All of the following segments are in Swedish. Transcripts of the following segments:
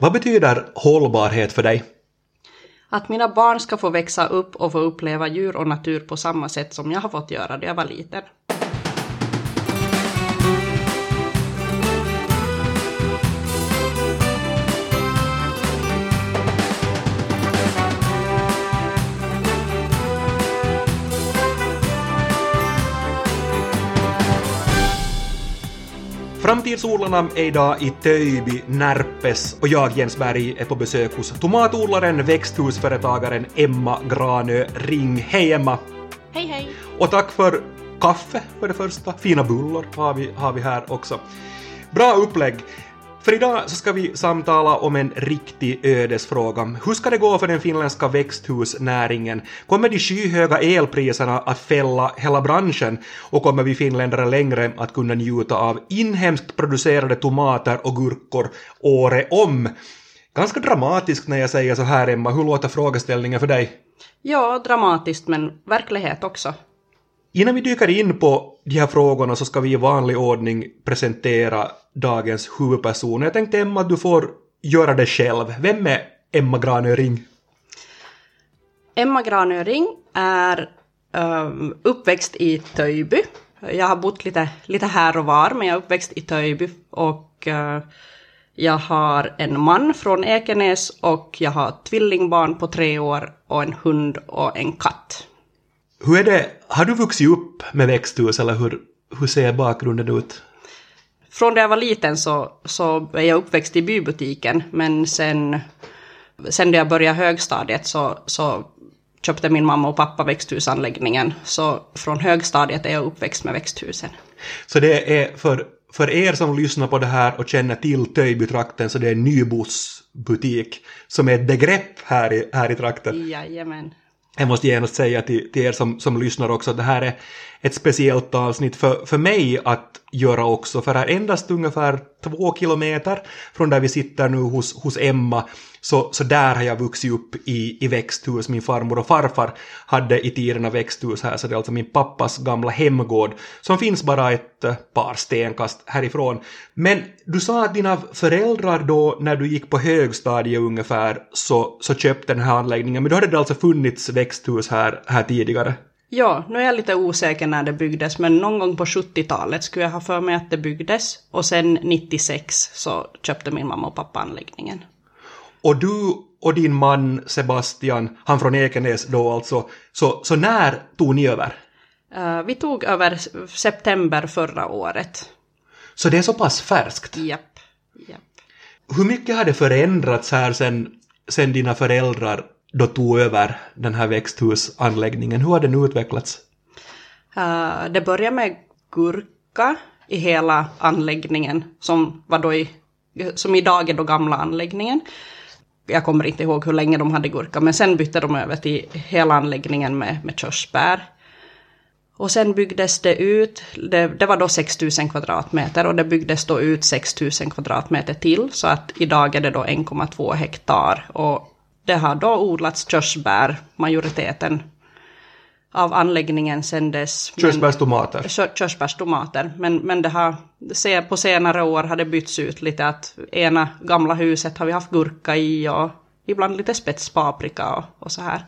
Vad betyder hållbarhet för dig? Att mina barn ska få växa upp och få uppleva djur och natur på samma sätt som jag har fått göra när jag var liten. Framtidsodlarna är idag i Töjby, Närpes och jag, Jens Berg, är på besök hos tomatodlaren, växthusföretagaren Emma Granö Ring. Hej Emma! Hej hej! Och tack för kaffe för det första. Fina bullar har vi, har vi här också. Bra upplägg! För idag så ska vi samtala om en riktig ödesfråga. Hur ska det gå för den finländska växthusnäringen? Kommer de skyhöga elpriserna att fälla hela branschen? Och kommer vi finländare längre att kunna njuta av inhemskt producerade tomater och gurkor året om? Ganska dramatiskt när jag säger så här, Emma. Hur låter frågeställningen för dig? Ja, dramatiskt men verklighet också. Innan vi dyker in på de här frågorna så ska vi i vanlig ordning presentera dagens huvudperson. Jag tänkte Emma att du får göra det själv. Vem är Emma Granöring? Emma Granöring är um, uppväxt i Töjby. Jag har bott lite, lite här och var, men jag är uppväxt i Töjby och uh, jag har en man från Ekenäs och jag har tvillingbarn på tre år och en hund och en katt. Hur är det, har du vuxit upp med växthus eller hur, hur ser bakgrunden ut? Från när jag var liten så, så är jag uppväxt i bybutiken men sen, sen när jag började högstadiet så, så köpte min mamma och pappa växthusanläggningen. Så från högstadiet är jag uppväxt med växthusen. Så det är för, för er som lyssnar på det här och känner till Töjbytrakten så det är Nybos butik som är ett begrepp här i, här i trakten. Jajamän. Jag måste genast säga till, till er som, som lyssnar också att det här är ett speciellt avsnitt för, för mig att göra också, för här endast ungefär två kilometer från där vi sitter nu hos, hos Emma, så, så där har jag vuxit upp i, i växthus. Min farmor och farfar hade i tiderna växthus här, så det är alltså min pappas gamla hemgård som finns bara ett eh, par stenkast härifrån. Men du sa att dina föräldrar då, när du gick på högstadiet ungefär, så, så köpte den här anläggningen, men då hade det alltså funnits växthus här, här tidigare? Ja, nu är jag lite osäker när det byggdes, men någon gång på 70-talet skulle jag ha för mig att det byggdes. Och sen 96 så köpte min mamma och pappa anläggningen. Och du och din man Sebastian, han från Ekenäs då alltså, så, så när tog ni över? Uh, vi tog över september förra året. Så det är så pass färskt? Japp. Japp. Hur mycket har det förändrats här sen, sen dina föräldrar då tog över den här växthusanläggningen? Hur har den utvecklats? Uh, det började med gurka i hela anläggningen som var då i, som idag är då gamla anläggningen. Jag kommer inte ihåg hur länge de hade gurka, men sen bytte de över till hela anläggningen med, med körsbär. Och sen byggdes det ut, det, det var då 6000 kvadratmeter och det byggdes då ut 6000 kvadratmeter till så att idag är det då 1,2 hektar och det har då odlats körsbär, majoriteten av anläggningen sen dess. Körsbärstomater? Körsbärstomater, men, men det har, på senare år har det bytts ut lite att ena gamla huset har vi haft gurka i och ibland lite spetspaprika och, och så här.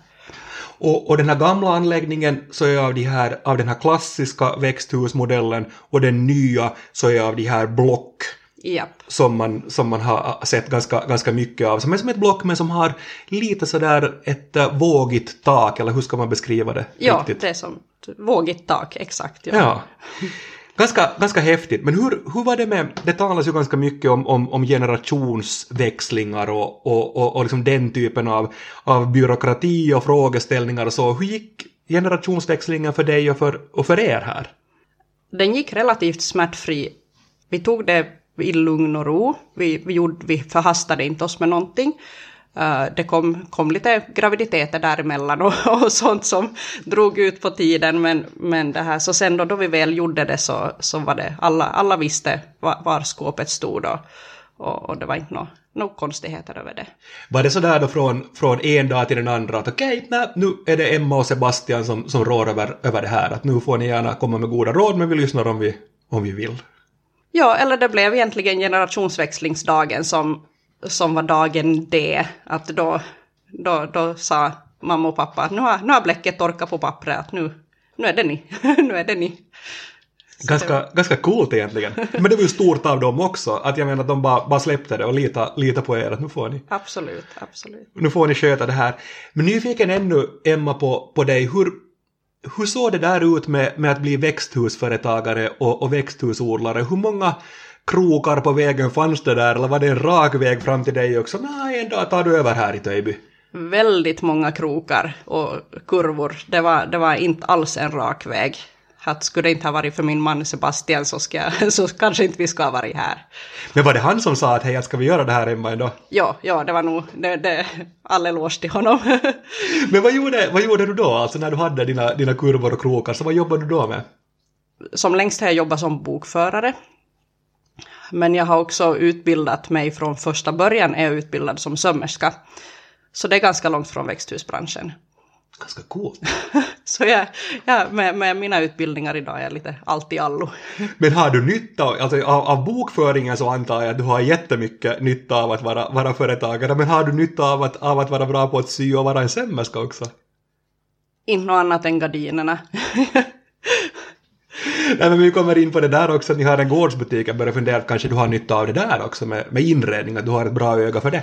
Och, och den här gamla anläggningen så är av, de här, av den här klassiska växthusmodellen och den nya så är av de här block Yep. Som, man, som man har sett ganska, ganska mycket av. Som är som ett block men som har lite sådär ett uh, vågigt tak, eller hur ska man beskriva det? Ja, riktigt? det är som vågigt tak, exakt. Ja. ja. Ganska, ganska häftigt, men hur, hur var det med, det talas ju ganska mycket om, om, om generationsväxlingar och, och, och, och liksom den typen av, av byråkrati och frågeställningar och så. Hur gick generationsväxlingen för dig och för, och för er här? Den gick relativt smärtfri. Vi tog det i lugn och ro. Vi, vi, gjorde, vi förhastade inte oss med någonting. Uh, det kom, kom lite graviditeter däremellan och, och sånt som drog ut på tiden. Men, men det här, så sen då, då vi väl gjorde det så, så var det, alla, alla visste var, var skåpet stod och, och, och det var inte några no konstigheter över det. Var det sådär då från, från en dag till den andra att okej, okay, nu är det Emma och Sebastian som, som rår över, över det här, att nu får ni gärna komma med goda råd men vi lyssnar om vi, om vi vill. Ja, eller det blev egentligen generationsväxlingsdagen som som var dagen D. Att då, då, då sa mamma och pappa att nu har, nu har bläcket torkat på pappret, att nu, nu är det ni. nu är det ni. Ganska, ganska coolt egentligen. Men det var ju stort av dem också, att jag menar att de bara, bara släppte det och lita, lita på er att nu får ni. Absolut, absolut. Nu får ni sköta det här. Men nyfiken ännu, Emma, på, på dig. Hur, hur såg det där ut med, med att bli växthusföretagare och, och växthusodlare? Hur många krokar på vägen fanns det där eller var det en rak väg fram till dig också? Nej, en dag tar du över här i Töjby. Väldigt många krokar och kurvor. Det var, det var inte alls en rak väg. Att skulle det inte ha varit för min man Sebastian så, ska, så kanske inte vi ska ha varit här. Men var det han som sa att hej, ska vi göra det här Emma ändå? Ja, ja, det var nog det, det, all eloge till honom. Men vad gjorde, vad gjorde du då, alltså när du hade dina, dina kurvor och krokar, så vad jobbade du då med? Som längst har jag jobbat som bokförare. Men jag har också utbildat mig från första början, är jag utbildad som sömmerska. Så det är ganska långt från växthusbranschen. Ganska coolt. Så jag, ja, med, med mina utbildningar idag är jag lite allt i allo. Men har du nytta, alltså av, av bokföringen så antar jag att du har jättemycket nytta av att vara, vara företagare, men har du nytta av att, av att vara bra på att sy och vara en sömmerska också? Inte något annat än gardinerna. Nej, men vi kommer in på det där också, ni har en gårdsbutik, jag börjar fundera att kanske du har nytta av det där också med, med inredning, att du har ett bra öga för det.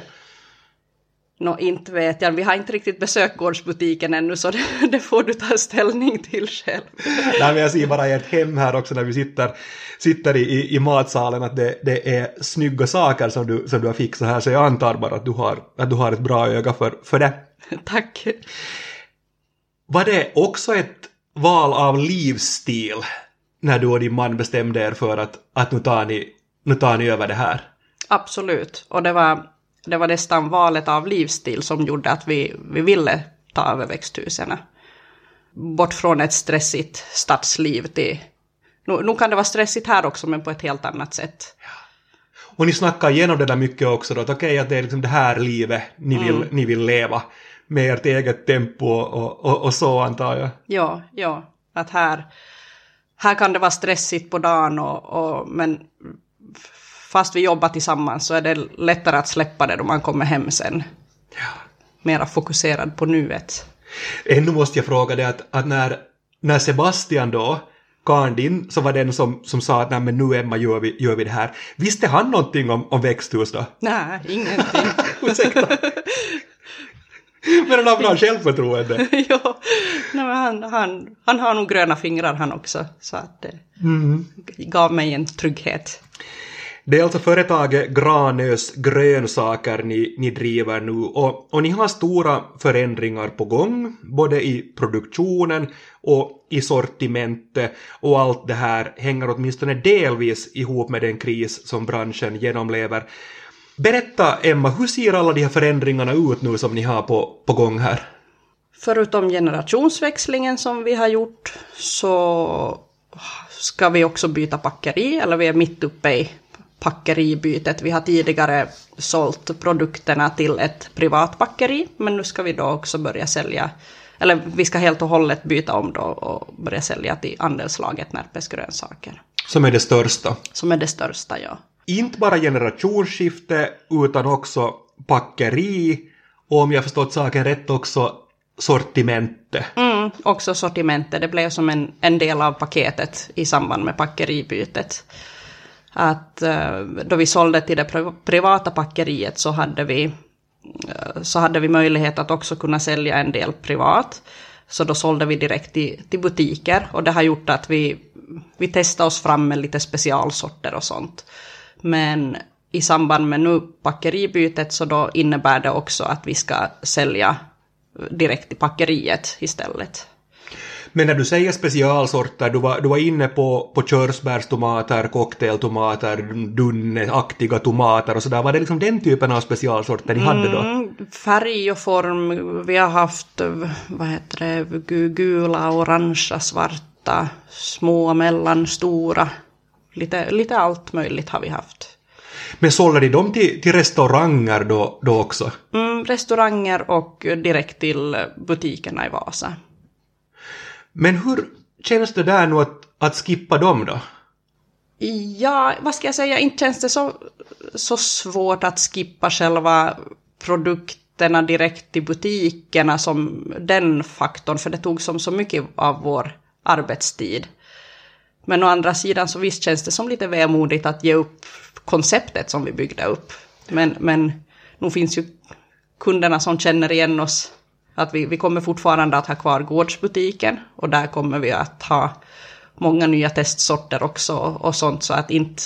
Nå, inte vet jag. Vi har inte riktigt besökt gårdsbutiken ännu, så det, det får du ta ställning till själv. Nej, men jag ser bara ert hem här också när vi sitter, sitter i, i, i matsalen att det, det är snygga saker som du, som du har fixat här, så jag antar bara att du har, att du har ett bra öga för, för det. Tack. Var det också ett val av livsstil när du och din man bestämde er för att, att nu, tar ni, nu tar ni över det här? Absolut. Och det var, det var nästan valet av livsstil som gjorde att vi, vi ville ta över växthusen. Bort från ett stressigt stadsliv till... Nu, nu kan det vara stressigt här också, men på ett helt annat sätt. Och ni snackar igenom det där mycket också då, att okej okay, att det är liksom det här livet ni vill, mm. ni vill leva med ert eget tempo och, och, och, så antar jag. Ja, ja, att här, här kan det vara stressigt på dagen och, och, men fast vi jobbar tillsammans så är det lättare att släppa det då man kommer hem sen. Ja. Mera fokuserad på nuet. Ännu måste jag fråga dig att, att när, när Sebastian då karln din så var den som, som sa att nej men nu Emma gör vi, gör vi det här. Visste han någonting om, om växthus då? Nej, ingenting. Ursäkta. Men han har bra självförtroende. ja, nej, han, han, han har nog gröna fingrar han också. Så att det mm. gav mig en trygghet. Det är alltså företaget Granös grönsaker ni, ni driver nu och, och ni har stora förändringar på gång, både i produktionen och i sortimentet och allt det här hänger åtminstone delvis ihop med den kris som branschen genomlever. Berätta Emma, hur ser alla de här förändringarna ut nu som ni har på, på gång här? Förutom generationsväxlingen som vi har gjort så ska vi också byta packeri, eller vi är mitt uppe i packeribytet. Vi har tidigare sålt produkterna till ett privat packeri, men nu ska vi då också börja sälja, eller vi ska helt och hållet byta om då och börja sälja till andelslaget Närpes grönsaker. Som är det största? Som är det största, ja. Inte bara generationsskifte, utan också packeri och om jag förstått saken rätt också sortimentet. Mm, också sortimentet. Det blev som en, en del av paketet i samband med packeribytet att eh, då vi sålde till det privata packeriet så hade vi, eh, så hade vi möjlighet att också kunna sälja en del privat. Så då sålde vi direkt till, till butiker och det har gjort att vi, vi testade oss fram med lite specialsorter och sånt. Men i samband med nu packeribytet så då innebär det också att vi ska sälja direkt till packeriet istället. Men när du säger specialsorter, du var, du var inne på, på körsbärstomater, cocktailtomater, dunneaktiga tomater och sådär. Var det liksom den typen av specialsorter ni hade då? Mm, färg och form, vi har haft vad heter det, gula, orangea, svarta, små, mellanstora. Lite, lite allt möjligt har vi haft. Men sålde ni dem till, till restauranger då, då också? Mm, restauranger och direkt till butikerna i Vasa. Men hur känns det där nu att, att skippa dem då? Ja, vad ska jag säga, inte känns det så, så svårt att skippa själva produkterna direkt i butikerna som den faktorn, för det tog som så mycket av vår arbetstid. Men å andra sidan så visst känns det som lite vemodigt att ge upp konceptet som vi byggde upp. Men, men nu finns ju kunderna som känner igen oss. Att vi, vi kommer fortfarande att ha kvar gårdsbutiken och där kommer vi att ha många nya testsorter också och sånt så att inte,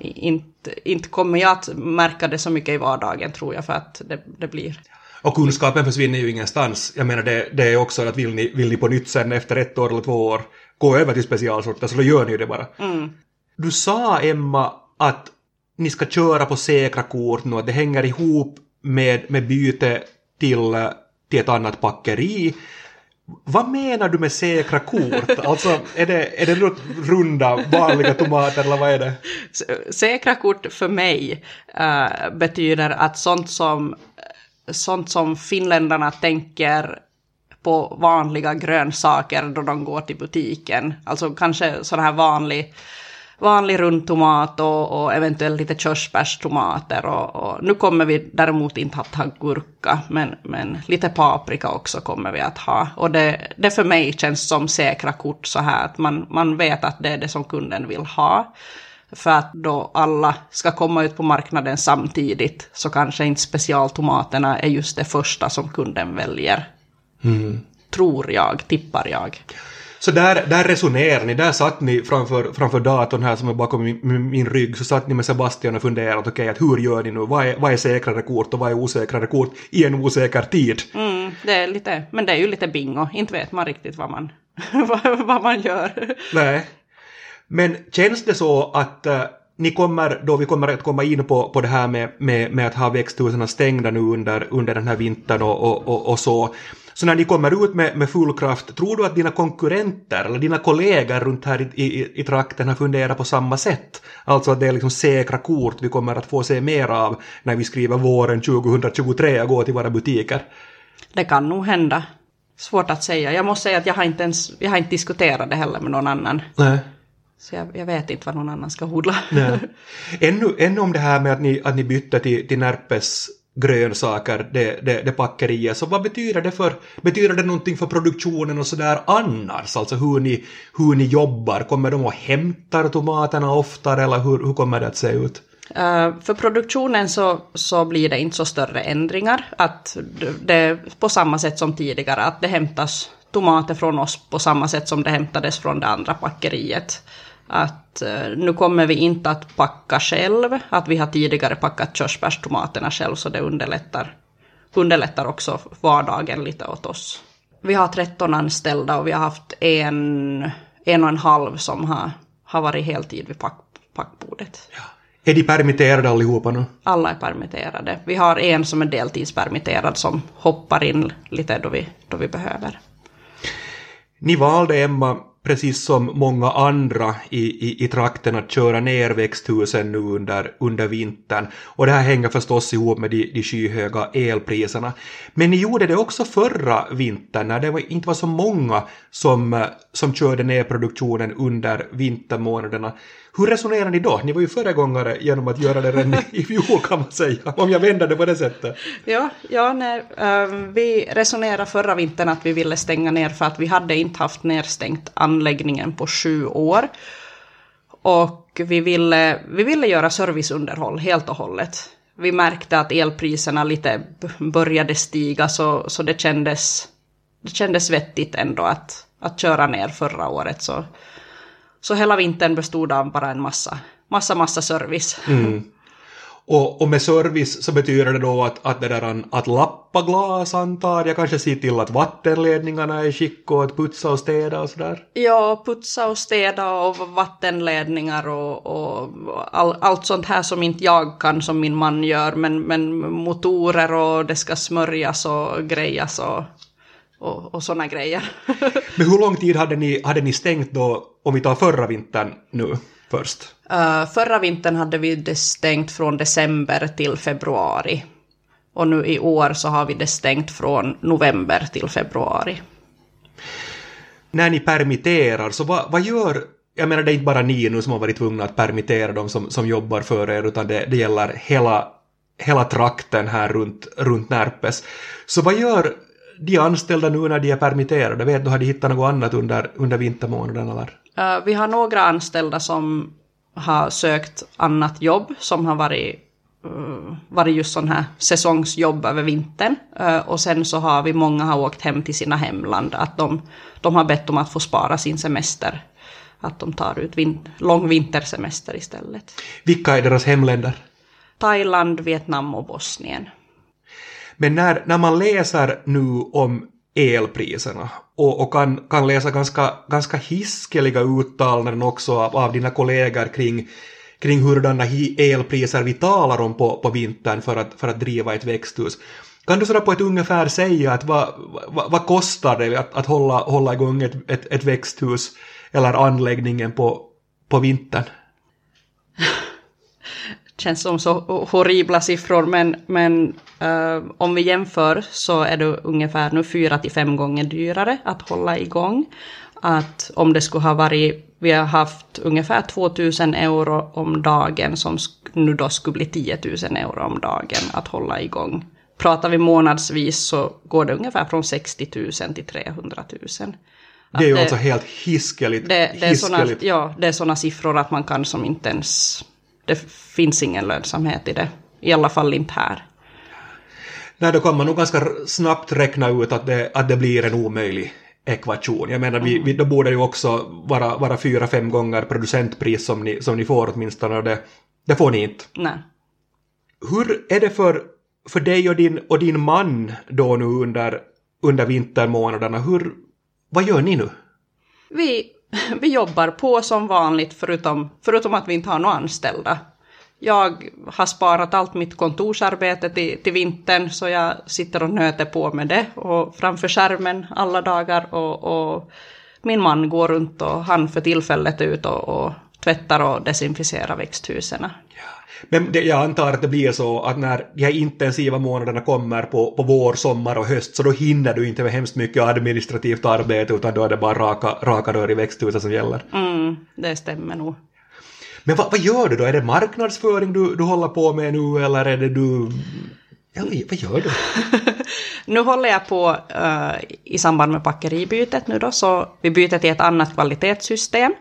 inte, inte kommer jag att märka det så mycket i vardagen tror jag för att det, det blir. Och kunskapen försvinner ju ingenstans. Jag menar det, det är också att vill ni, vill ni på nytt sen efter ett år eller två år gå över till specialsorter så då gör ni ju det bara. Mm. Du sa Emma att ni ska köra på säkra kort nu, att det hänger ihop med, med byte till, till ett annat packeri. Vad menar du med säkra kort? Alltså, är det, är det runda, vanliga tomater eller vad är det? Säkra kort för mig äh, betyder att sånt som, sånt som finländarna tänker på vanliga grönsaker då de går till butiken. Alltså kanske sån här vanlig vanlig rundtomat och, och eventuellt lite körsbärstomater. Och, och, nu kommer vi däremot inte att ha gurka, men, men lite paprika också kommer vi att ha. Och det, det för mig känns som säkra kort så här att man, man vet att det är det som kunden vill ha. För att då alla ska komma ut på marknaden samtidigt så kanske inte specialtomaterna är just det första som kunden väljer. Mm. Tror jag, tippar jag. Så där, där resonerar ni, där satt ni framför, framför datorn här som är bakom min, min rygg, så satt ni med Sebastian och funderade, okej, okay, att hur gör ni nu, vad är, vad är säkrare kort och vad är osäkrare kort i en osäker tid? Mm, det är lite, men det är ju lite bingo, inte vet man riktigt vad man, vad man gör. Nej. Men känns det så att uh, ni kommer, då vi kommer att komma in på, på det här med, med, med att ha växthusen stängda nu under, under den här vintern och, och, och, och så, så när ni kommer ut med, med full kraft, tror du att dina konkurrenter eller dina kollegor runt här i, i, i trakten har funderat på samma sätt? Alltså att det är liksom säkra kort vi kommer att få se mer av när vi skriver våren 2023 och går till våra butiker? Det kan nog hända. Svårt att säga. Jag måste säga att jag har inte ens jag har inte diskuterat det heller med någon annan. Nej. Så jag, jag, vet inte vad någon annan ska hodla. Ännu, ännu om det här med att ni, att ni bytte till, till Närpes grönsaker, det, det, det packeriet. Så vad betyder det för, betyder det någonting för produktionen och sådär annars? Alltså hur ni, hur ni jobbar? Kommer de och hämtar tomaterna oftare eller hur, hur kommer det att se ut? Uh, för produktionen så, så blir det inte så större ändringar. Att det på samma sätt som tidigare, att det hämtas tomater från oss på samma sätt som det hämtades från det andra packeriet att eh, nu kommer vi inte att packa själv, att vi har tidigare packat körsbärstomaterna själv så det underlättar, underlättar också vardagen lite åt oss. Vi har 13 anställda och vi har haft en, en och en halv som har, har varit heltid vid pack, packbordet. Ja. Är de permitterade allihopa nu? Alla är permitterade. Vi har en som är deltidspermitterad som hoppar in lite då vi, då vi behöver. Ni valde, Emma, precis som många andra i, i, i trakten att köra ner växthusen nu under, under vintern. Och det här hänger förstås ihop med de, de skyhöga elpriserna. Men ni gjorde det också förra vintern när det var, inte var så många som, eh, som körde ner produktionen under vintermånaderna. Hur resonerar ni då? Ni var ju föregångare genom att göra det redan i fjol kan man säga, om jag vänder det på det sättet. Ja, ja nej, uh, vi resonerade förra vintern att vi ville stänga ner för att vi hade inte haft nedstängt anläggningen på sju år. Och vi ville, vi ville göra serviceunderhåll helt och hållet. Vi märkte att elpriserna lite började stiga så, så det, kändes, det kändes vettigt ändå att, att köra ner förra året. Så så hela vintern bestod av bara en massa, massa, massa service. Mm. Och, och, med service så betyder det då att, att, det där, att lappa glas antar jag, kanske se till att vattenledningarna är i skick och att putsa och städa och sådär? Ja, putsa och städa och vattenledningar och, och all, allt sånt här som inte jag kan som min man gör, men, men motorer och det ska smörjas och grejas och och, och sådana grejer. Men hur lång tid hade ni, hade ni stängt då, om vi tar förra vintern nu först? Uh, förra vintern hade vi det stängt från december till februari. Och nu i år så har vi det stängt från november till februari. När ni permitterar, så vad, vad gör jag menar det är inte bara ni nu som har varit tvungna att permittera de som, som jobbar för er, utan det, det gäller hela, hela trakten här runt, runt Närpes. Så vad gör de anställda nu när de är permitterade? Vet du, har de hittat något annat under, under vintermånaderna? Eller? Uh, vi har några anställda som har sökt annat jobb, som har varit uh, varit just sån här säsongsjobb över vintern. Uh, och sen så har vi, många har åkt hem till sina hemland, att de, de har bett om att få spara sin semester. Att de tar ut vin lång vintersemester istället. Vilka är deras hemländer? Thailand, Vietnam och Bosnien. Men när, när man läser nu om elpriserna och, och kan, kan läsa ganska, ganska hiskeliga uttalanden också av, av dina kollegor kring, kring hurdana elpriser vi talar om på, på vintern för att, för att driva ett växthus. Kan du sådär på ett ungefär säga att vad, vad, vad kostar det att, att hålla, hålla igång ett, ett, ett växthus eller anläggningen på, på vintern? känns som så horribla siffror, men, men uh, om vi jämför så är det ungefär nu fyra till fem gånger dyrare att hålla igång. Att om det skulle ha varit, vi har haft ungefär 2000 euro om dagen som nu då skulle bli 10 000 euro om dagen att hålla igång. Pratar vi månadsvis så går det ungefär från 60 000 till 300 000. det är ju det, alltså helt hiskeligt. Det, det, är såna, ja, det är sådana siffror att man kan som inte ens det finns ingen lönsamhet i det. I alla fall inte här. Nej, då kan man nog ganska snabbt räkna ut att det, att det blir en omöjlig ekvation. Jag menar, vi, vi, då borde ju också vara, vara fyra, fem gånger producentpris som ni, som ni får åtminstone, och det, det får ni inte. Nej. Hur är det för, för dig och din, och din man då nu under, under vintermånaderna? Hur, vad gör ni nu? Vi vi jobbar på som vanligt förutom, förutom att vi inte har några anställda. Jag har sparat allt mitt kontorsarbete till, till vintern så jag sitter och nöter på med det och framför skärmen alla dagar och, och min man går runt och han för tillfället ut och, och tvättar och desinficerar växthusen. Men det, jag antar att det blir så att när de här intensiva månaderna kommer på, på vår, sommar och höst så då hinner du inte med hemskt mycket administrativt arbete utan då är det bara raka, raka rör i växthuset som gäller. Mm, det stämmer nog. Men vad, vad gör du då? Är det marknadsföring du, du håller på med nu eller är det du... Ja, vad gör du? nu håller jag på uh, i samband med packeribytet nu då, så vi byter till ett annat kvalitetssystem.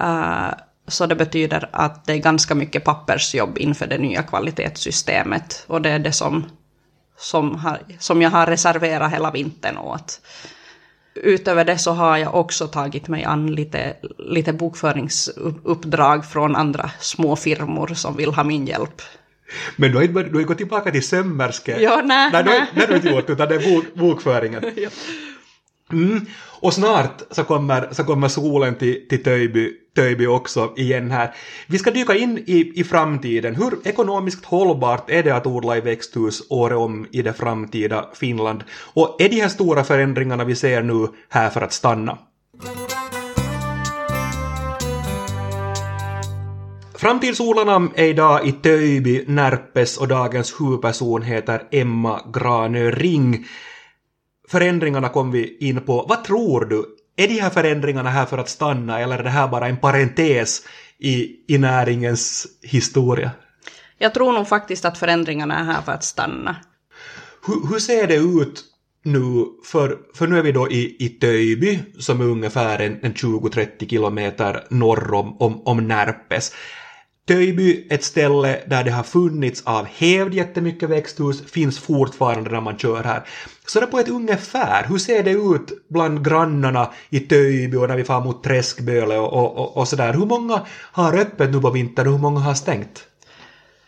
Uh, så det betyder att det är ganska mycket pappersjobb inför det nya kvalitetssystemet. Och det är det som, som, har, som jag har reserverat hela vintern åt. Utöver det så har jag också tagit mig an lite, lite bokföringsuppdrag från andra små firmor som vill ha min hjälp. Men du har, inte, du har gått tillbaka till sömmerske? Ja, nej. Nej, nej. det har du inte gjort, utan det är bok, bokföringen. ja. Mm. Och snart så kommer, så kommer solen till, till Töjby, Töjby också igen här. Vi ska dyka in i, i framtiden. Hur ekonomiskt hållbart är det att odla i växthus året om i det framtida Finland? Och är de här stora förändringarna vi ser nu här för att stanna? Framtidsodlarna är idag i Töjby, Närpes och dagens huvudperson heter Emma Granö Ring förändringarna kom vi in på. Vad tror du? Är de här förändringarna här för att stanna eller är det här bara en parentes i, i näringens historia? Jag tror nog faktiskt att förändringarna är här för att stanna. Hur, hur ser det ut nu, för, för nu är vi då i, i Töjby som är ungefär en, en 20-30 kilometer norr om, om, om Närpes. Töjby, ett ställe där det har funnits av hävd jättemycket växthus, finns fortfarande när man kör här. Så det på ett ungefär, hur ser det ut bland grannarna i Töjby och när vi far mot Träskböle och, och, och, och sådär? Hur många har öppet nu på vintern och hur många har stängt?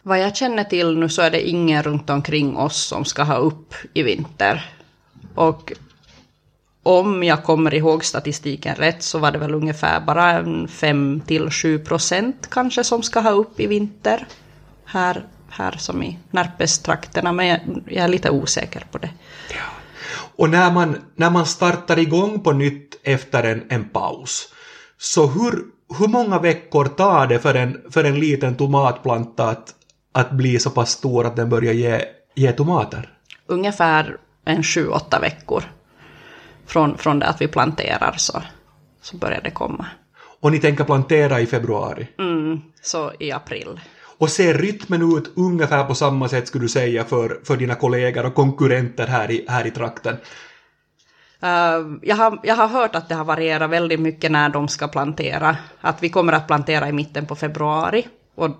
Vad jag känner till nu så är det ingen runt omkring oss som ska ha upp i vinter. Och om jag kommer ihåg statistiken rätt så var det väl ungefär bara 5 till 7 procent kanske som ska ha upp i vinter. Här, här som i Närpestrakterna, men jag, jag, är lite osäker på det. Ja. Och när man, när man startar igång på nytt efter en, en paus, så hur, hur många veckor tar det för en, för en liten tomatplanta att, att bli så pass stor att den börjar ge, ge tomater? Ungefär en sju, åtta veckor från, från det att vi planterar så, så börjar det komma. Och ni tänker plantera i februari. Mm, så i april. Och ser rytmen ut ungefär på samma sätt skulle du säga för, för dina kollegor och konkurrenter här i, här i trakten? Uh, jag, har, jag har hört att det har varierat väldigt mycket när de ska plantera. Att vi kommer att plantera i mitten på februari. Och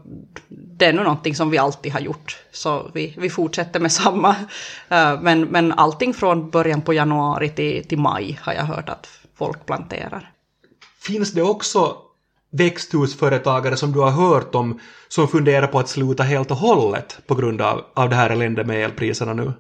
det är nog någonting som vi alltid har gjort. Så vi, vi fortsätter med samma. Eh, men, men allting från början på januari till, till maj har jag hört att folk planterar. Finns det också växthusföretagare som du har hört om som funderar på att sluta helt och hållet på grund av, av det här eländet med elpriserna nu?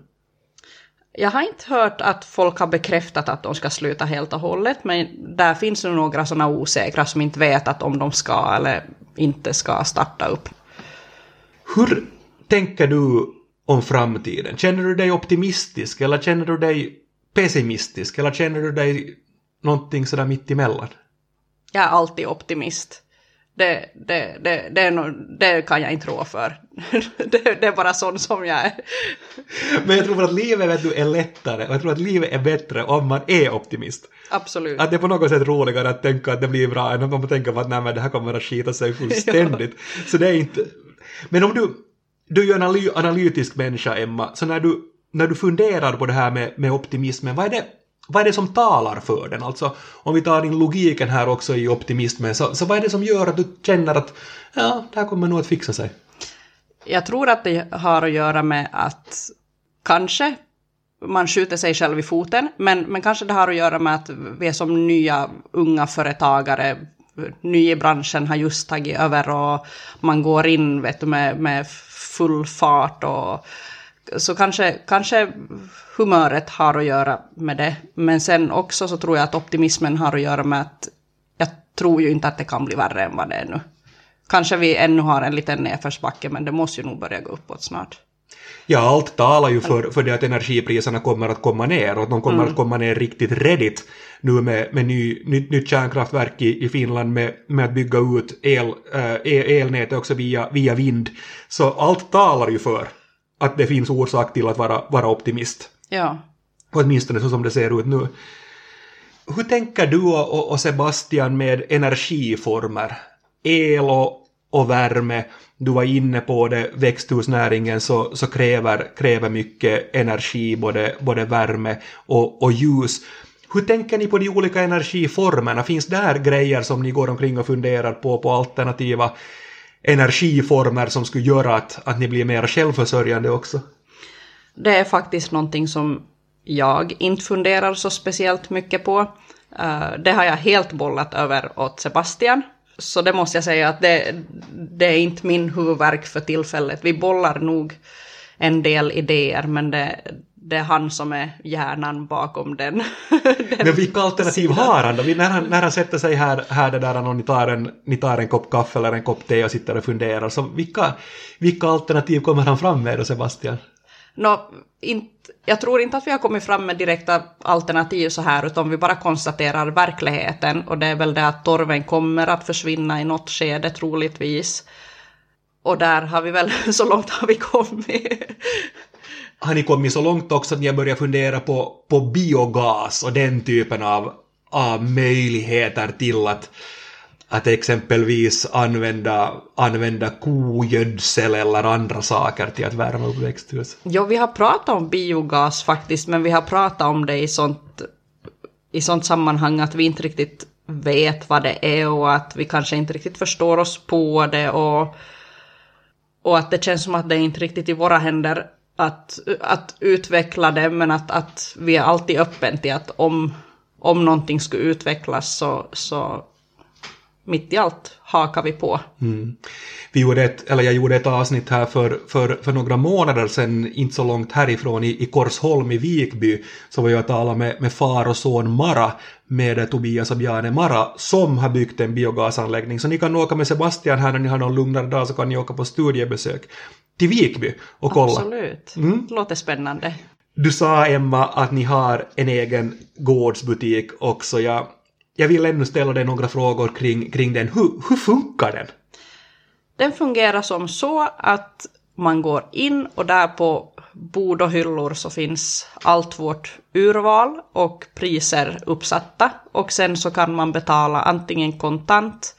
Jag har inte hört att folk har bekräftat att de ska sluta helt och hållet, men där finns det några sådana osäkra som inte vet att om de ska eller inte ska starta upp. Hur tänker du om framtiden? Känner du dig optimistisk eller känner du dig pessimistisk eller känner du dig någonting sådär mitt emellan? Jag är alltid optimist. Det, det, det, det, nog, det, kan jag inte rå för. det, är bara sån som jag är. Men jag tror att livet vet du, är lättare och jag tror att livet är bättre om man är optimist. Absolut. Att det är på något sätt roligare att tänka att det blir bra än om man tänker på att nej, men det här kommer att skita sig fullständigt. Så det är inte... Men om du, du är ju en analytisk människa, Emma, så när du, när du funderar på det här med, med optimismen, vad är det vad är det som talar för den? Alltså om vi tar in logiken här också i optimismen, så, så vad är det som gör att du känner att ja, det här kommer nog att fixa sig? Jag tror att det har att göra med att kanske man skjuter sig själv i foten, men, men kanske det har att göra med att vi är som nya unga företagare, ny i branschen har just tagit över och man går in vet du, med, med full fart och så kanske, kanske humöret har att göra med det. Men sen också så tror jag att optimismen har att göra med att jag tror ju inte att det kan bli värre än vad det är nu. Kanske vi ännu har en liten nedförsbacke men det måste ju nog börja gå uppåt snart. Ja, allt talar ju för, för det att energipriserna kommer att komma ner och att de kommer mm. att komma ner riktigt redigt nu med, med ny, nytt, nytt kärnkraftverk i, i Finland med, med att bygga ut el, äh, elnätet också via, via vind. Så allt talar ju för att det finns orsak till att vara, vara optimist. Ja. Åtminstone så som det ser ut nu. Hur tänker du och, och Sebastian med energiformer? El och, och värme, du var inne på det, växthusnäringen så, så kräver, kräver mycket energi, både, både värme och, och ljus. Hur tänker ni på de olika energiformerna? Finns där grejer som ni går omkring och funderar på, på alternativa energiformer som skulle göra att, att ni blir mer självförsörjande också? Det är faktiskt någonting som jag inte funderar så speciellt mycket på. Uh, det har jag helt bollat över åt Sebastian. Så det måste jag säga att det, det är inte min huvudverk för tillfället. Vi bollar nog en del idéer men det, det är han som är hjärnan bakom den. den Men vilka alternativ sidan. har han då? När han, när han sätter sig här, här det där och ni tar, en, ni tar en kopp kaffe eller en kopp te och sitter och funderar, så vilka, vilka alternativ kommer han fram med då, Sebastian? No, inte, jag tror inte att vi har kommit fram med direkta alternativ så här, utan vi bara konstaterar verkligheten. Och det är väl det att torven kommer att försvinna i något skede troligtvis. Och där har vi väl, så långt har vi kommit har ni kommit så långt också att ni har börjat fundera på, på biogas och den typen av, av möjligheter till att, att exempelvis använda, använda kogödsel eller andra saker till att värma upp växthus? Jo, vi har pratat om biogas faktiskt, men vi har pratat om det i sånt, i sånt sammanhang att vi inte riktigt vet vad det är och att vi kanske inte riktigt förstår oss på det och, och att det känns som att det är inte riktigt i våra händer att, att utveckla det, men att, att vi är alltid öppen till att om, om någonting skulle utvecklas så, så mitt i allt hakar vi på. Mm. Vi gjorde ett, eller jag gjorde ett avsnitt här för, för, för några månader sedan, inte så långt härifrån, i, i Korsholm i Vikby, så var jag och talade med, med far och son Mara, med Tobias och Bjarne Mara, som har byggt en biogasanläggning. Så ni kan åka med Sebastian här när ni har någon lugnare dag, så kan ni åka på studiebesök till Vikby och kolla. Absolut, mm. låter spännande. Du sa Emma att ni har en egen gårdsbutik också. Jag, jag vill ännu ställa dig några frågor kring, kring den. Hur, hur funkar den? Den fungerar som så att man går in och där på bord och hyllor så finns allt vårt urval och priser uppsatta. Och sen så kan man betala antingen kontant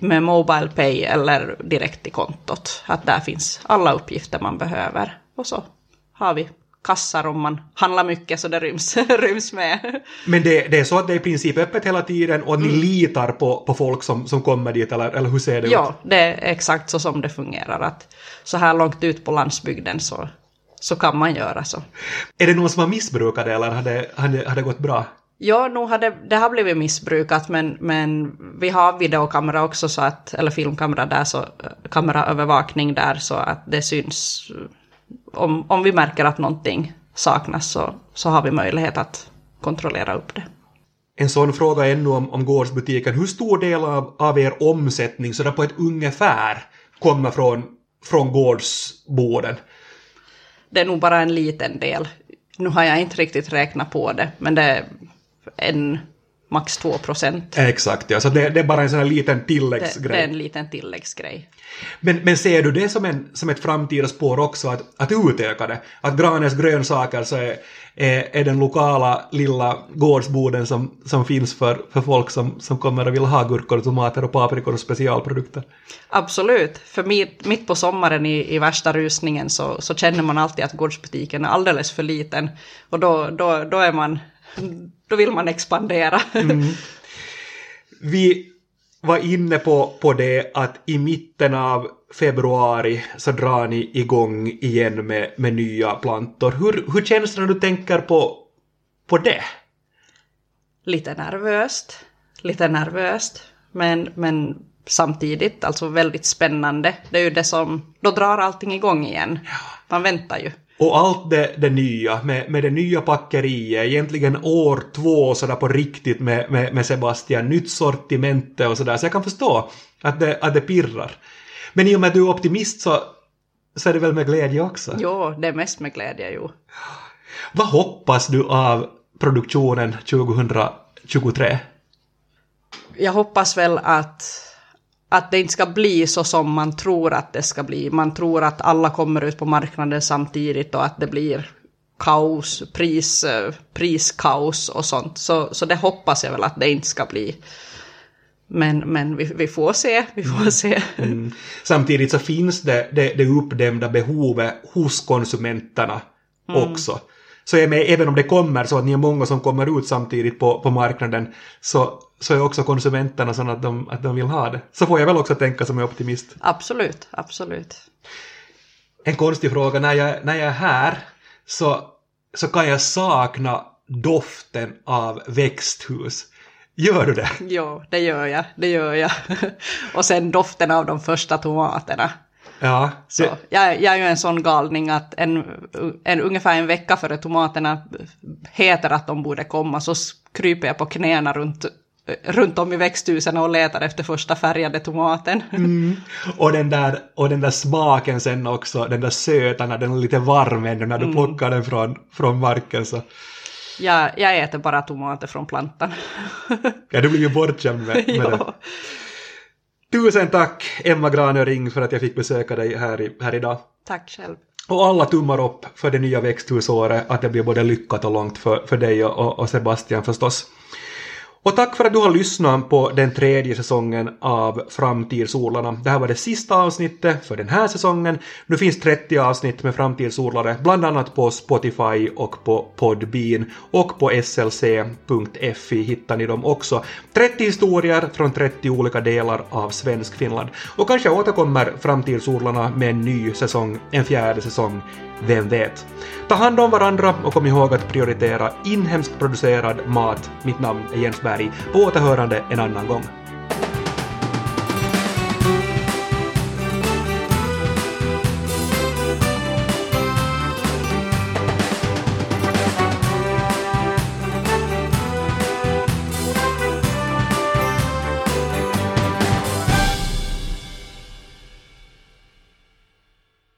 med Mobile Pay eller direkt i kontot. Att där finns alla uppgifter man behöver. Och så har vi kassar om man handlar mycket så det ryms, ryms med. Men det, det är så att det är i princip öppet hela tiden och att ni Mm. litar på, på folk som, som kommer dit eller, eller hur ser det ut? Ja, det är exakt så som det fungerar. Att så här långt ut på landsbygden så, så kan man göra så. Är det någon som har missbrukat det eller har det, har det, har det gått bra? Ja, nog har det, har blivit missbrukat men, men vi har videokamera också så att, eller filmkamera där så, kameraövervakning där så att det syns. Om, om vi märker att någonting saknas så, så har vi möjlighet att kontrollera upp det. En sån fråga ännu om, om gårdsbutiken. Hur stor del av, av er omsättning, så där på ett ungefär, kommer från, från gårdsborden? Det är nog bara en liten del. Nu har jag inte riktigt räknat på det, men det en max 2 procent. Exakt, ja. Så det, det är bara en sån här liten Det, tilläggsgrej. det är en liten tilläggsgrej. Men, men ser du det som, en, som ett framtida spår också, att, att utöka det? Att Granäs grönsaker så är, är, är den lokala lilla gårdsboden som, som finns för, för folk som, som kommer och vill ha gurkor, tomater och paprikor och specialprodukter. Absolut, för mitt, mitt på sommaren i, i värsta rusningen så, så känner man alltid att gårdsbutiken är alldeles för liten. Och då, då, då är man, då vill man expandera. Vi var inne på, på det att i mitten av februari så drar ni igång igen med, med nya plantor. Hur, hur känns det när du tänker på, på det? lite nervöst, lite nervöst, men, men samtidigt alltså väldigt spännande. Det är ju det som, då drar allting igång igen. Man väntar ju. Och allt det, det nya, med, med det nya packeriet, egentligen år två sådär på riktigt med, med, med Sebastian, nytt sortiment och sådär, så jag kan förstå att det, att det pirrar. Men i och med att du är optimist så, så är det väl med glädje också? Jo, det är mest med glädje jo. Vad hoppas du av produktionen 2023? Jag hoppas väl att, att det inte ska bli så som man tror att det ska bli. Man tror att alla kommer ut på marknaden samtidigt och att det blir kaos, pris, eh, priskaos och sånt. Så, så det hoppas jag väl att det inte ska bli. Men, men vi, vi får se, vi får se. Mm. Samtidigt så finns det det, det uppdämda behovet hos konsumenterna också. Så jag med, även om det kommer så att ni är många som kommer ut samtidigt på, på marknaden så, så är också konsumenterna sådana att de, att de vill ha det. Så får jag väl också tänka som är optimist. Absolut, absolut. En konstig fråga, när jag, när jag är här så, så kan jag sakna doften av växthus. Gör du det? Jo, det gör jag, det gör jag. Och sen doften av de första tomaterna. Ja. Så Det, jag, jag är ju en sån galning att en, en, ungefär en vecka före tomaterna heter att de borde komma så kryper jag på knäna runt, runt om i växthusen och letar efter första färgade tomaten. Mm. och, den där, och den där smaken sen också, den där söta när den är lite varm ännu när du plockar den från, från marken så. Jag, jag äter bara tomater från plantan. Ja, du blir ju bortskämd med, med det. ja. Tusen tack Emma Granöring för att jag fick besöka dig här, i, här idag. Tack själv. Och alla tummar upp för det nya växthusåret, att det blir både lyckat och långt för, för dig och, och Sebastian förstås. Och tack för att du har lyssnat på den tredje säsongen av Framtidsodlarna. Det här var det sista avsnittet för den här säsongen. Nu finns 30 avsnitt med Framtidsodlare, bland annat på Spotify och på Podbean. Och på slc.fi hittar ni dem också. 30 historier från 30 olika delar av svensk Finland. Och kanske återkommer Framtidsodlarna med en ny säsong, en fjärde säsong. Vem vet? Ta hand om varandra och kom ihåg att prioritera inhemskt producerad mat. Mitt namn är Jens Berg. På återhörande en annan gång.